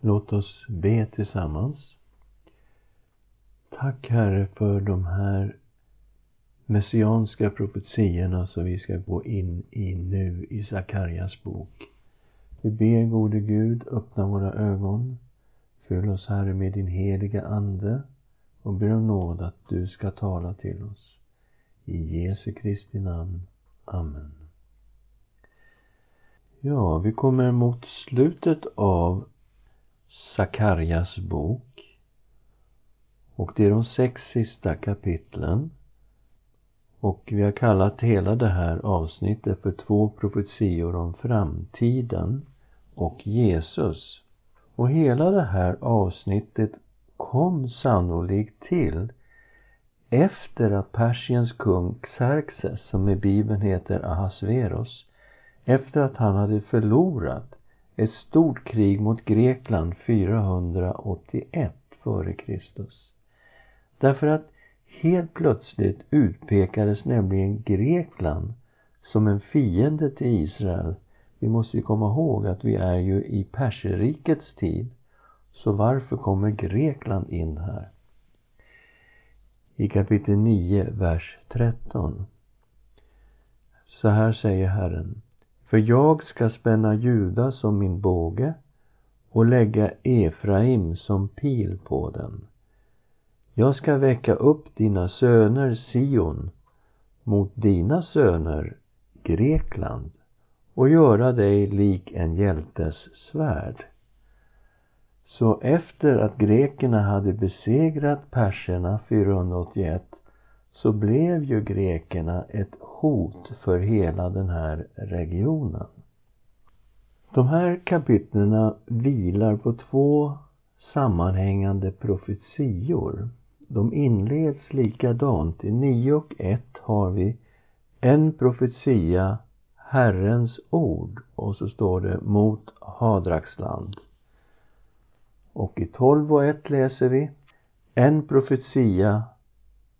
Låt oss be tillsammans. Tack Herre för de här messianska profetiorna som vi ska gå in i nu i Sakarjas bok. Vi ber gode Gud, öppna våra ögon. Fyll oss Herre med din heliga Ande och ber om nåd att du ska tala till oss. I Jesu Kristi namn. Amen. Ja, vi kommer mot slutet av Sakarjas bok. Och det är de sex sista kapitlen. Och vi har kallat hela det här avsnittet för två profetior om framtiden och Jesus. Och hela det här avsnittet kom sannolikt till efter att Persiens kung Xerxes, som i Bibeln heter Ahasveros, efter att han hade förlorat ett stort krig mot Grekland 481 f.Kr. Därför att helt plötsligt utpekades nämligen Grekland som en fiende till Israel. Vi måste ju komma ihåg att vi är ju i perserrikets tid. Så varför kommer Grekland in här? I kapitel 9, vers 13. Så här säger Herren. För jag ska spänna Juda som min båge och lägga Efraim som pil på den. Jag ska väcka upp dina söner Sion mot dina söner Grekland och göra dig lik en hjältes svärd. Så efter att grekerna hade besegrat perserna 481 så blev ju grekerna ett hot för hela den här regionen. De här kapitlen vilar på två sammanhängande profetior. De inleds likadant. I 9 och 1 har vi en profetia, Herrens ord, och så står det mot Hadraxland. Och i 12 och 1 läser vi en profetia,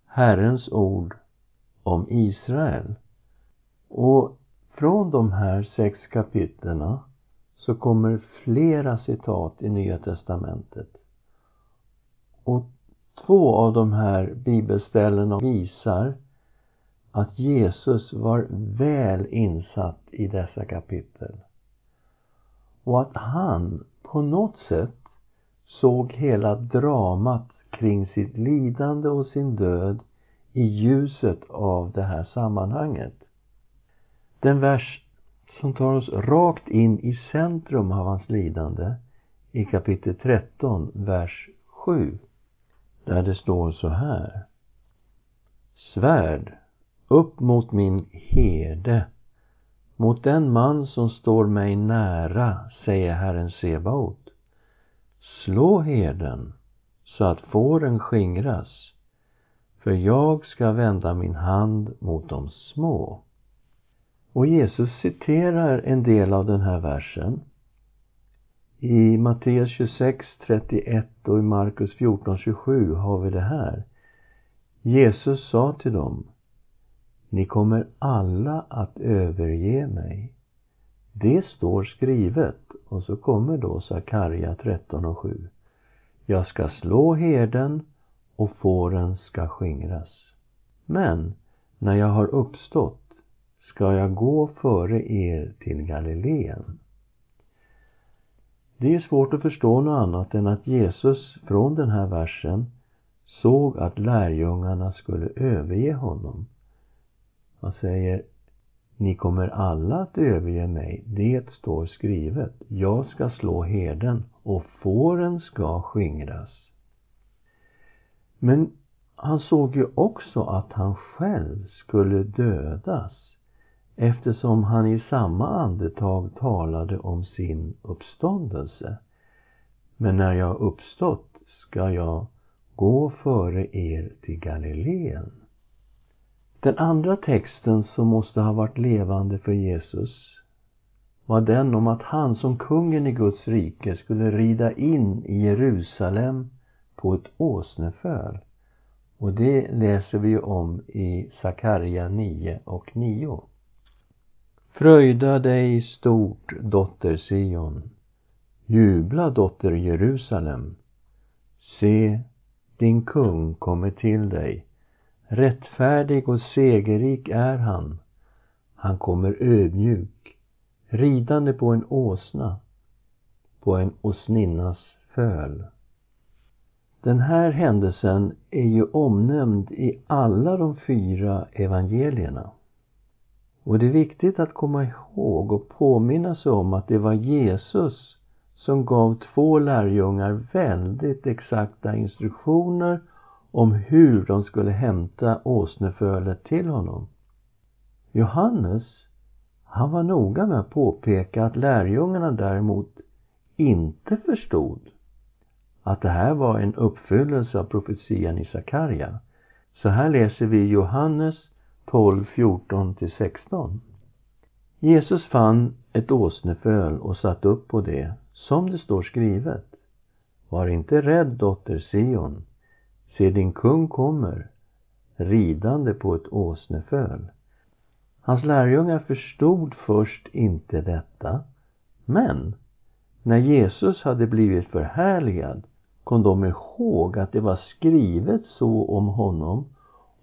Herrens ord om Israel. Och från de här sex kapitlerna så kommer flera citat i Nya testamentet. Och två av de här bibelställena visar att Jesus var väl insatt i dessa kapitel. Och att han på något sätt såg hela dramat kring sitt lidande och sin död i ljuset av det här sammanhanget. Den vers som tar oss rakt in i centrum av hans lidande i kapitel 13, vers 7, där det står så här. Svärd, upp mot min herde, mot den man som står mig nära, säger Herren Sebaot. Slå herden så att fåren skingras för jag ska vända min hand mot de små. Och Jesus citerar en del av den här versen. I Matteus 26, 31 och i Markus 14, 27 har vi det här. Jesus sa till dem Ni kommer alla att överge mig. Det står skrivet. Och så kommer då Sakarja 13 och 7. Jag ska slå herden och fåren ska skingras. Men när jag har uppstått ska jag gå före er till Galileen. Det är svårt att förstå något annat än att Jesus från den här versen såg att lärjungarna skulle överge honom. Han säger Ni kommer alla att överge mig, det står skrivet. Jag ska slå herden och fåren ska skingras. Men han såg ju också att han själv skulle dödas eftersom han i samma andetag talade om sin uppståndelse. Men när jag uppstått ska jag gå före er till Galileen. Den andra texten som måste ha varit levande för Jesus var den om att han som kungen i Guds rike skulle rida in i Jerusalem på ett åsneföl. Och det läser vi om i Sakarja 9 och 9. Fröjda dig stort, dotter Sion. Jubla, dotter Jerusalem. Se, din kung kommer till dig. Rättfärdig och segerrik är han. Han kommer ödmjuk, ridande på en åsna, på en åsninnas föl. Den här händelsen är ju omnämnd i alla de fyra evangelierna. Och det är viktigt att komma ihåg och påminna sig om att det var Jesus som gav två lärjungar väldigt exakta instruktioner om hur de skulle hämta åsnefölet till honom. Johannes, han var noga med att påpeka att lärjungarna däremot inte förstod att det här var en uppfyllelse av profetian i Sakarja. Så här läser vi Johannes 12, 14-16. Jesus fann ett åsneföl och satt upp på det, som det står skrivet. Var inte rädd, dotter Sion. Se, din kung kommer, ridande på ett åsneföl. Hans lärjungar förstod först inte detta, men när Jesus hade blivit förhärligad kom de ihåg att det var skrivet så om honom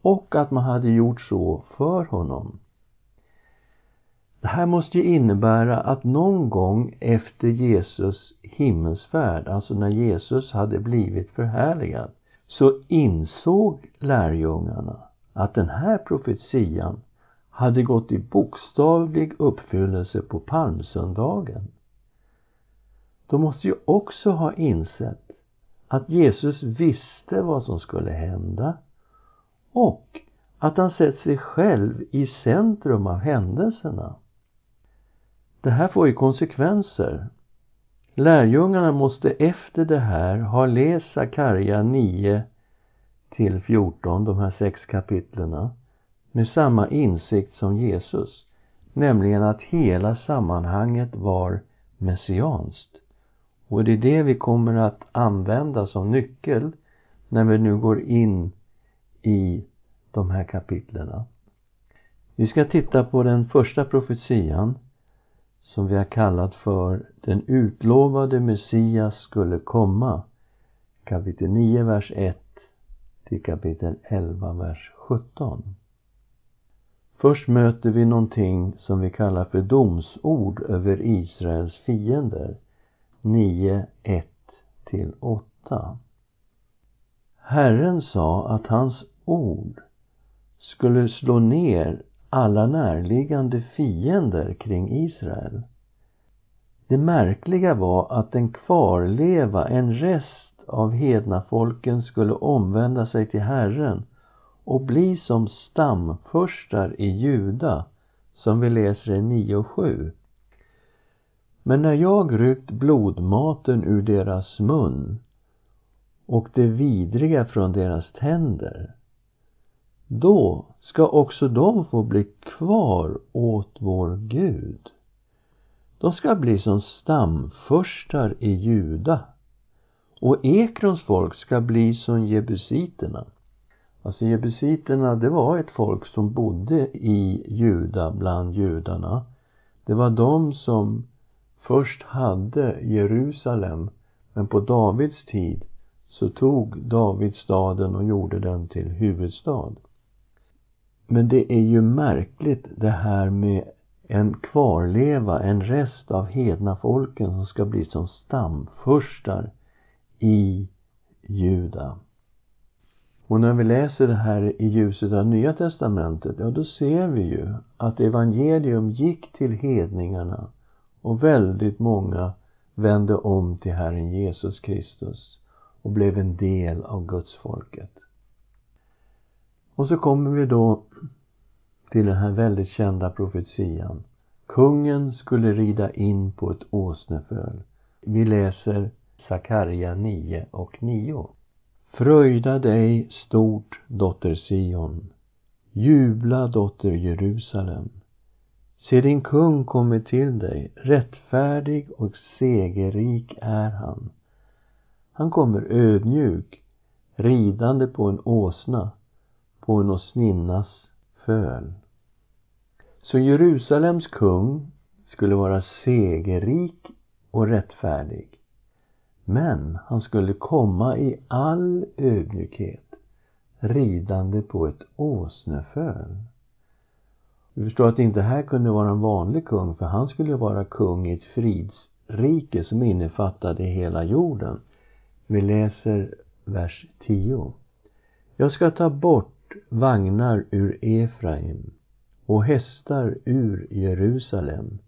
och att man hade gjort så för honom. Det här måste ju innebära att någon gång efter Jesus himmelsfärd, alltså när Jesus hade blivit förhärligad, så insåg lärjungarna att den här profetian hade gått i bokstavlig uppfyllelse på palmsöndagen. De måste ju också ha insett att Jesus visste vad som skulle hända och att han sett sig själv i centrum av händelserna. Det här får ju konsekvenser. Lärjungarna måste efter det här ha läst Sakarja 9 till 14, de här sex kapitlerna, med samma insikt som Jesus, nämligen att hela sammanhanget var messianskt. Och det är det vi kommer att använda som nyckel när vi nu går in i de här kapitlerna. Vi ska titta på den första profetian som vi har kallat för Den utlovade Messias skulle komma. Kapitel 9, vers 1 till kapitel 11, vers 17. Först möter vi någonting som vi kallar för domsord över Israels fiender. 9, 1 till 8. Herren sa att hans ord skulle slå ner alla närliggande fiender kring Israel. Det märkliga var att en kvarleva, en rest av hednafolken skulle omvända sig till Herren och bli som stamfurstar i Juda, som vi läser i 9 och 7. Men när jag ryckt blodmaten ur deras mun och det vidriga från deras tänder då ska också de få bli kvar åt vår Gud. De ska bli som stamfurstar i Juda och Ekrons folk ska bli som jebusiterna. Alltså jebusiterna, det var ett folk som bodde i Juda bland judarna. Det var de som först hade Jerusalem, men på Davids tid så tog David staden och gjorde den till huvudstad. Men det är ju märkligt det här med en kvarleva, en rest av hedna folken som ska bli som stamfurstar i Juda. Och när vi läser det här i ljuset av Nya Testamentet, ja då ser vi ju att evangelium gick till hedningarna och väldigt många vände om till Herren Jesus Kristus och blev en del av Guds folket. Och så kommer vi då till den här väldigt kända profetian. Kungen skulle rida in på ett åsneföl. Vi läser Sakarja 9 och 9. Fröjda dig stort, dotter Sion. Jubla, dotter Jerusalem. Se, din kung kommer till dig, rättfärdig och segerrik är han. Han kommer ödmjuk, ridande på en åsna, på en åsninnas föl. Så Jerusalems kung skulle vara segerrik och rättfärdig. Men han skulle komma i all ödmjukhet ridande på ett åsneföl. Vi förstår att inte här kunde vara en vanlig kung för han skulle vara kung i ett fridsrike som innefattade hela jorden. Vi läser vers 10. Jag ska ta bort vagnar ur Efraim och hästar ur Jerusalem.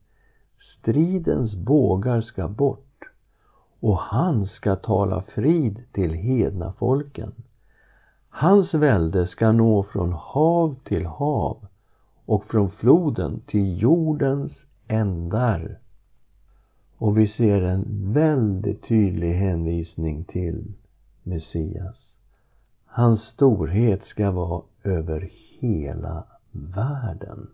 Stridens bågar ska bort och han ska tala frid till hedna folken. Hans välde ska nå från hav till hav och från floden till jordens ändar. Och vi ser en väldigt tydlig hänvisning till Messias. Hans storhet ska vara över hela världen.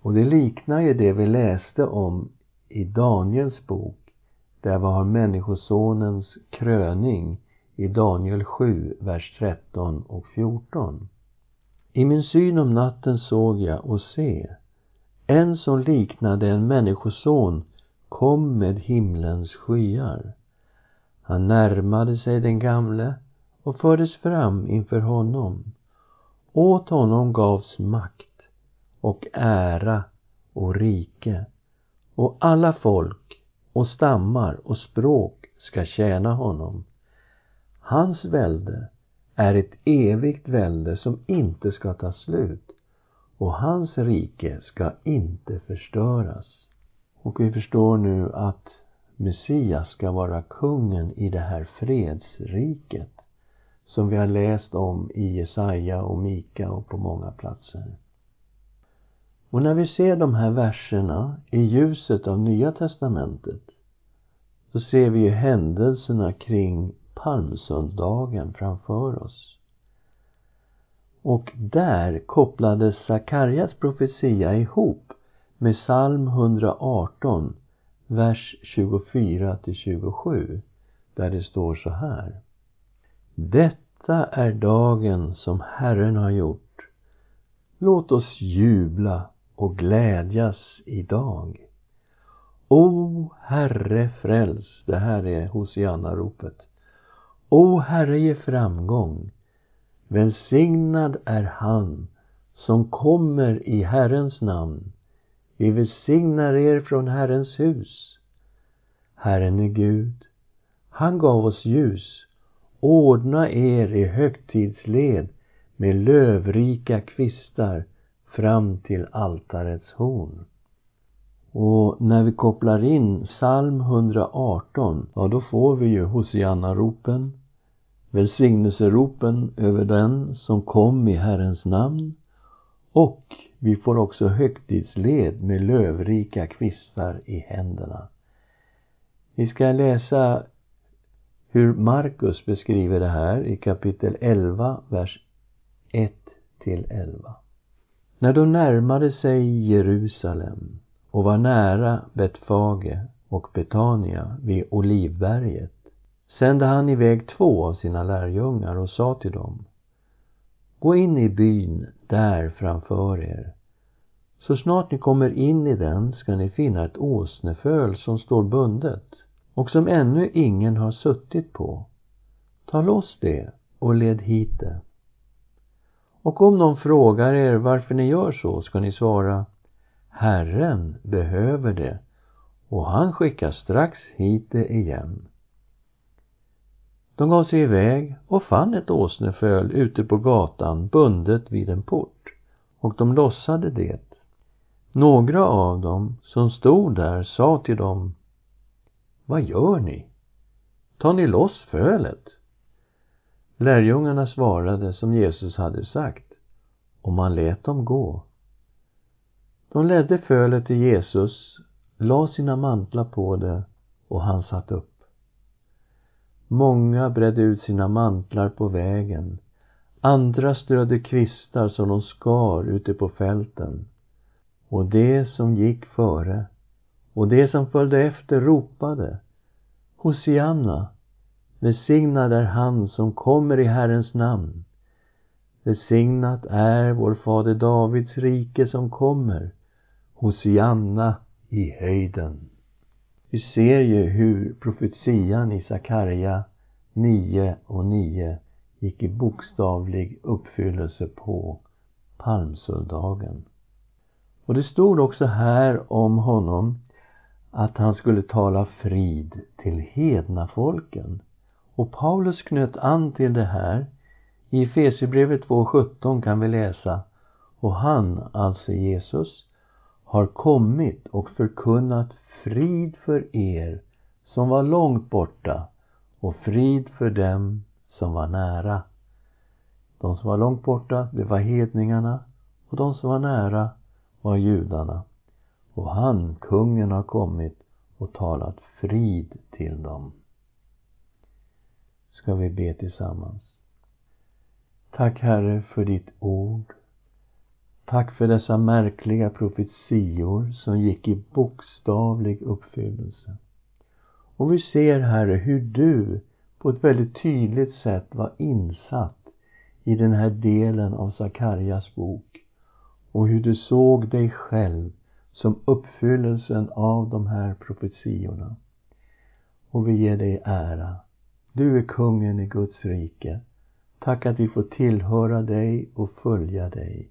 Och det liknar ju det vi läste om i Daniels bok där vi har Människosonens kröning i Daniel 7, vers 13 och 14. I min syn om natten såg jag och se, en som liknade en människoson kom med himlens skyar. Han närmade sig den gamle och fördes fram inför honom. Åt honom gavs makt och ära och rike och alla folk och stammar och språk ska tjäna honom. Hans välde är ett evigt välde som inte ska ta slut och hans rike ska inte förstöras. Och vi förstår nu att Messias ska vara kungen i det här fredsriket som vi har läst om i Jesaja och Mika och på många platser. Och när vi ser de här verserna i ljuset av Nya testamentet så ser vi ju händelserna kring palmsöndagen framför oss. Och där kopplades Sakarjas profetia ihop med psalm 118, vers 24 till 27, där det står så här. Detta är dagen som Herren har gjort. Låt oss jubla och glädjas idag. O Herre fräls, det här är Hosianna-ropet. O Herre ge framgång. Välsignad är han som kommer i Herrens namn. Vi välsignar er från Herrens hus. Herren är Gud. Han gav oss ljus. Ordna er i högtidsled med lövrika kvistar fram till altarets horn. Och när vi kopplar in psalm 118, ja då får vi ju Hosianna-ropen, välsignelseropen över den som kom i Herrens namn och vi får också högtidsled med lövrika kvistar i händerna. Vi ska läsa hur Markus beskriver det här i kapitel 11, vers 1 till 11. När de närmade sig Jerusalem och var nära Betfage och Betania vid Olivberget sände han iväg två av sina lärjungar och sa till dem Gå in i byn där framför er. Så snart ni kommer in i den ska ni finna ett åsneföl som står bundet och som ännu ingen har suttit på. Ta loss det och led hit det. Och om någon frågar er varför ni gör så ska ni svara Herren behöver det och han skickar strax hit det igen. De gav sig iväg och fann ett åsneföl ute på gatan bundet vid en port och de lossade det. Några av dem som stod där sa till dem Vad gör ni? Tar ni loss fölet? Lärjungarna svarade som Jesus hade sagt och man lät dem gå. De ledde fölet till Jesus, la sina mantlar på det och han satt upp. Många bredde ut sina mantlar på vägen. Andra strödde kvistar som de skar ute på fälten. Och det som gick före och det som följde efter ropade Hosianna, välsignad är han som kommer i Herrens namn. Välsignat är vår fader Davids rike som kommer. Hosianna i höjden. Vi ser ju hur profetian i Sakarja 9 och 9 gick i bokstavlig uppfyllelse på palmsöndagen. Och det stod också här om honom att han skulle tala frid till hedna folken. Och Paulus knöt an till det här. I Efesierbrevet 2.17 kan vi läsa Och han, alltså Jesus, har kommit och förkunnat frid för er som var långt borta och frid för dem som var nära. De som var långt borta, det var hedningarna och de som var nära var judarna. Och han, kungen, har kommit och talat frid till dem. Ska vi be tillsammans. Tack Herre för ditt ord. Tack för dessa märkliga profetior som gick i bokstavlig uppfyllelse. Och vi ser, Herre, hur du på ett väldigt tydligt sätt var insatt i den här delen av Sakarjas bok och hur du såg dig själv som uppfyllelsen av de här profetiorna. Och vi ger dig ära. Du är kungen i Guds rike. Tack att vi får tillhöra dig och följa dig.